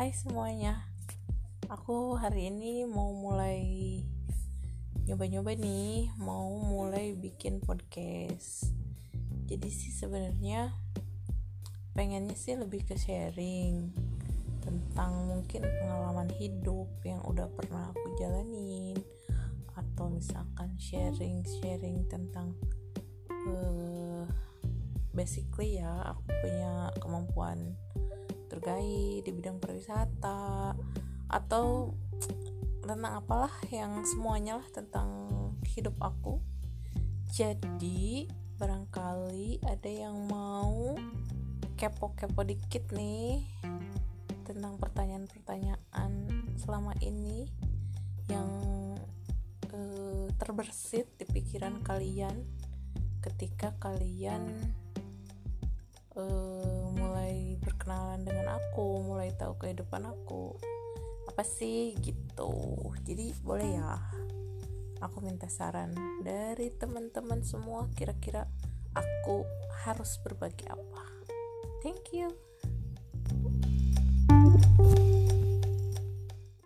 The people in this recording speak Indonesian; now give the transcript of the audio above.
Hai semuanya. Aku hari ini mau mulai Nyoba-nyoba nih Mau mulai bikin podcast. Jadi sih sebenarnya Pengennya sih lebih ke sharing Tentang mungkin pengalaman hidup Yang udah pernah aku jalanin Atau misalkan sharing-sharing tentang uh, Basically ya Aku punya kemampuan terkait di bidang pariwisata atau tentang apalah yang semuanya lah tentang hidup aku. Jadi barangkali ada yang mau kepo-kepo dikit nih tentang pertanyaan-pertanyaan selama ini yang uh, terbersit di pikiran kalian ketika kalian mulai berkenalan dengan aku mulai tahu kehidupan aku. Apa sih? Gitu. Jadi boleh ya aku minta saran dari teman-teman semua kira-kira aku harus berbagi apa? Thank you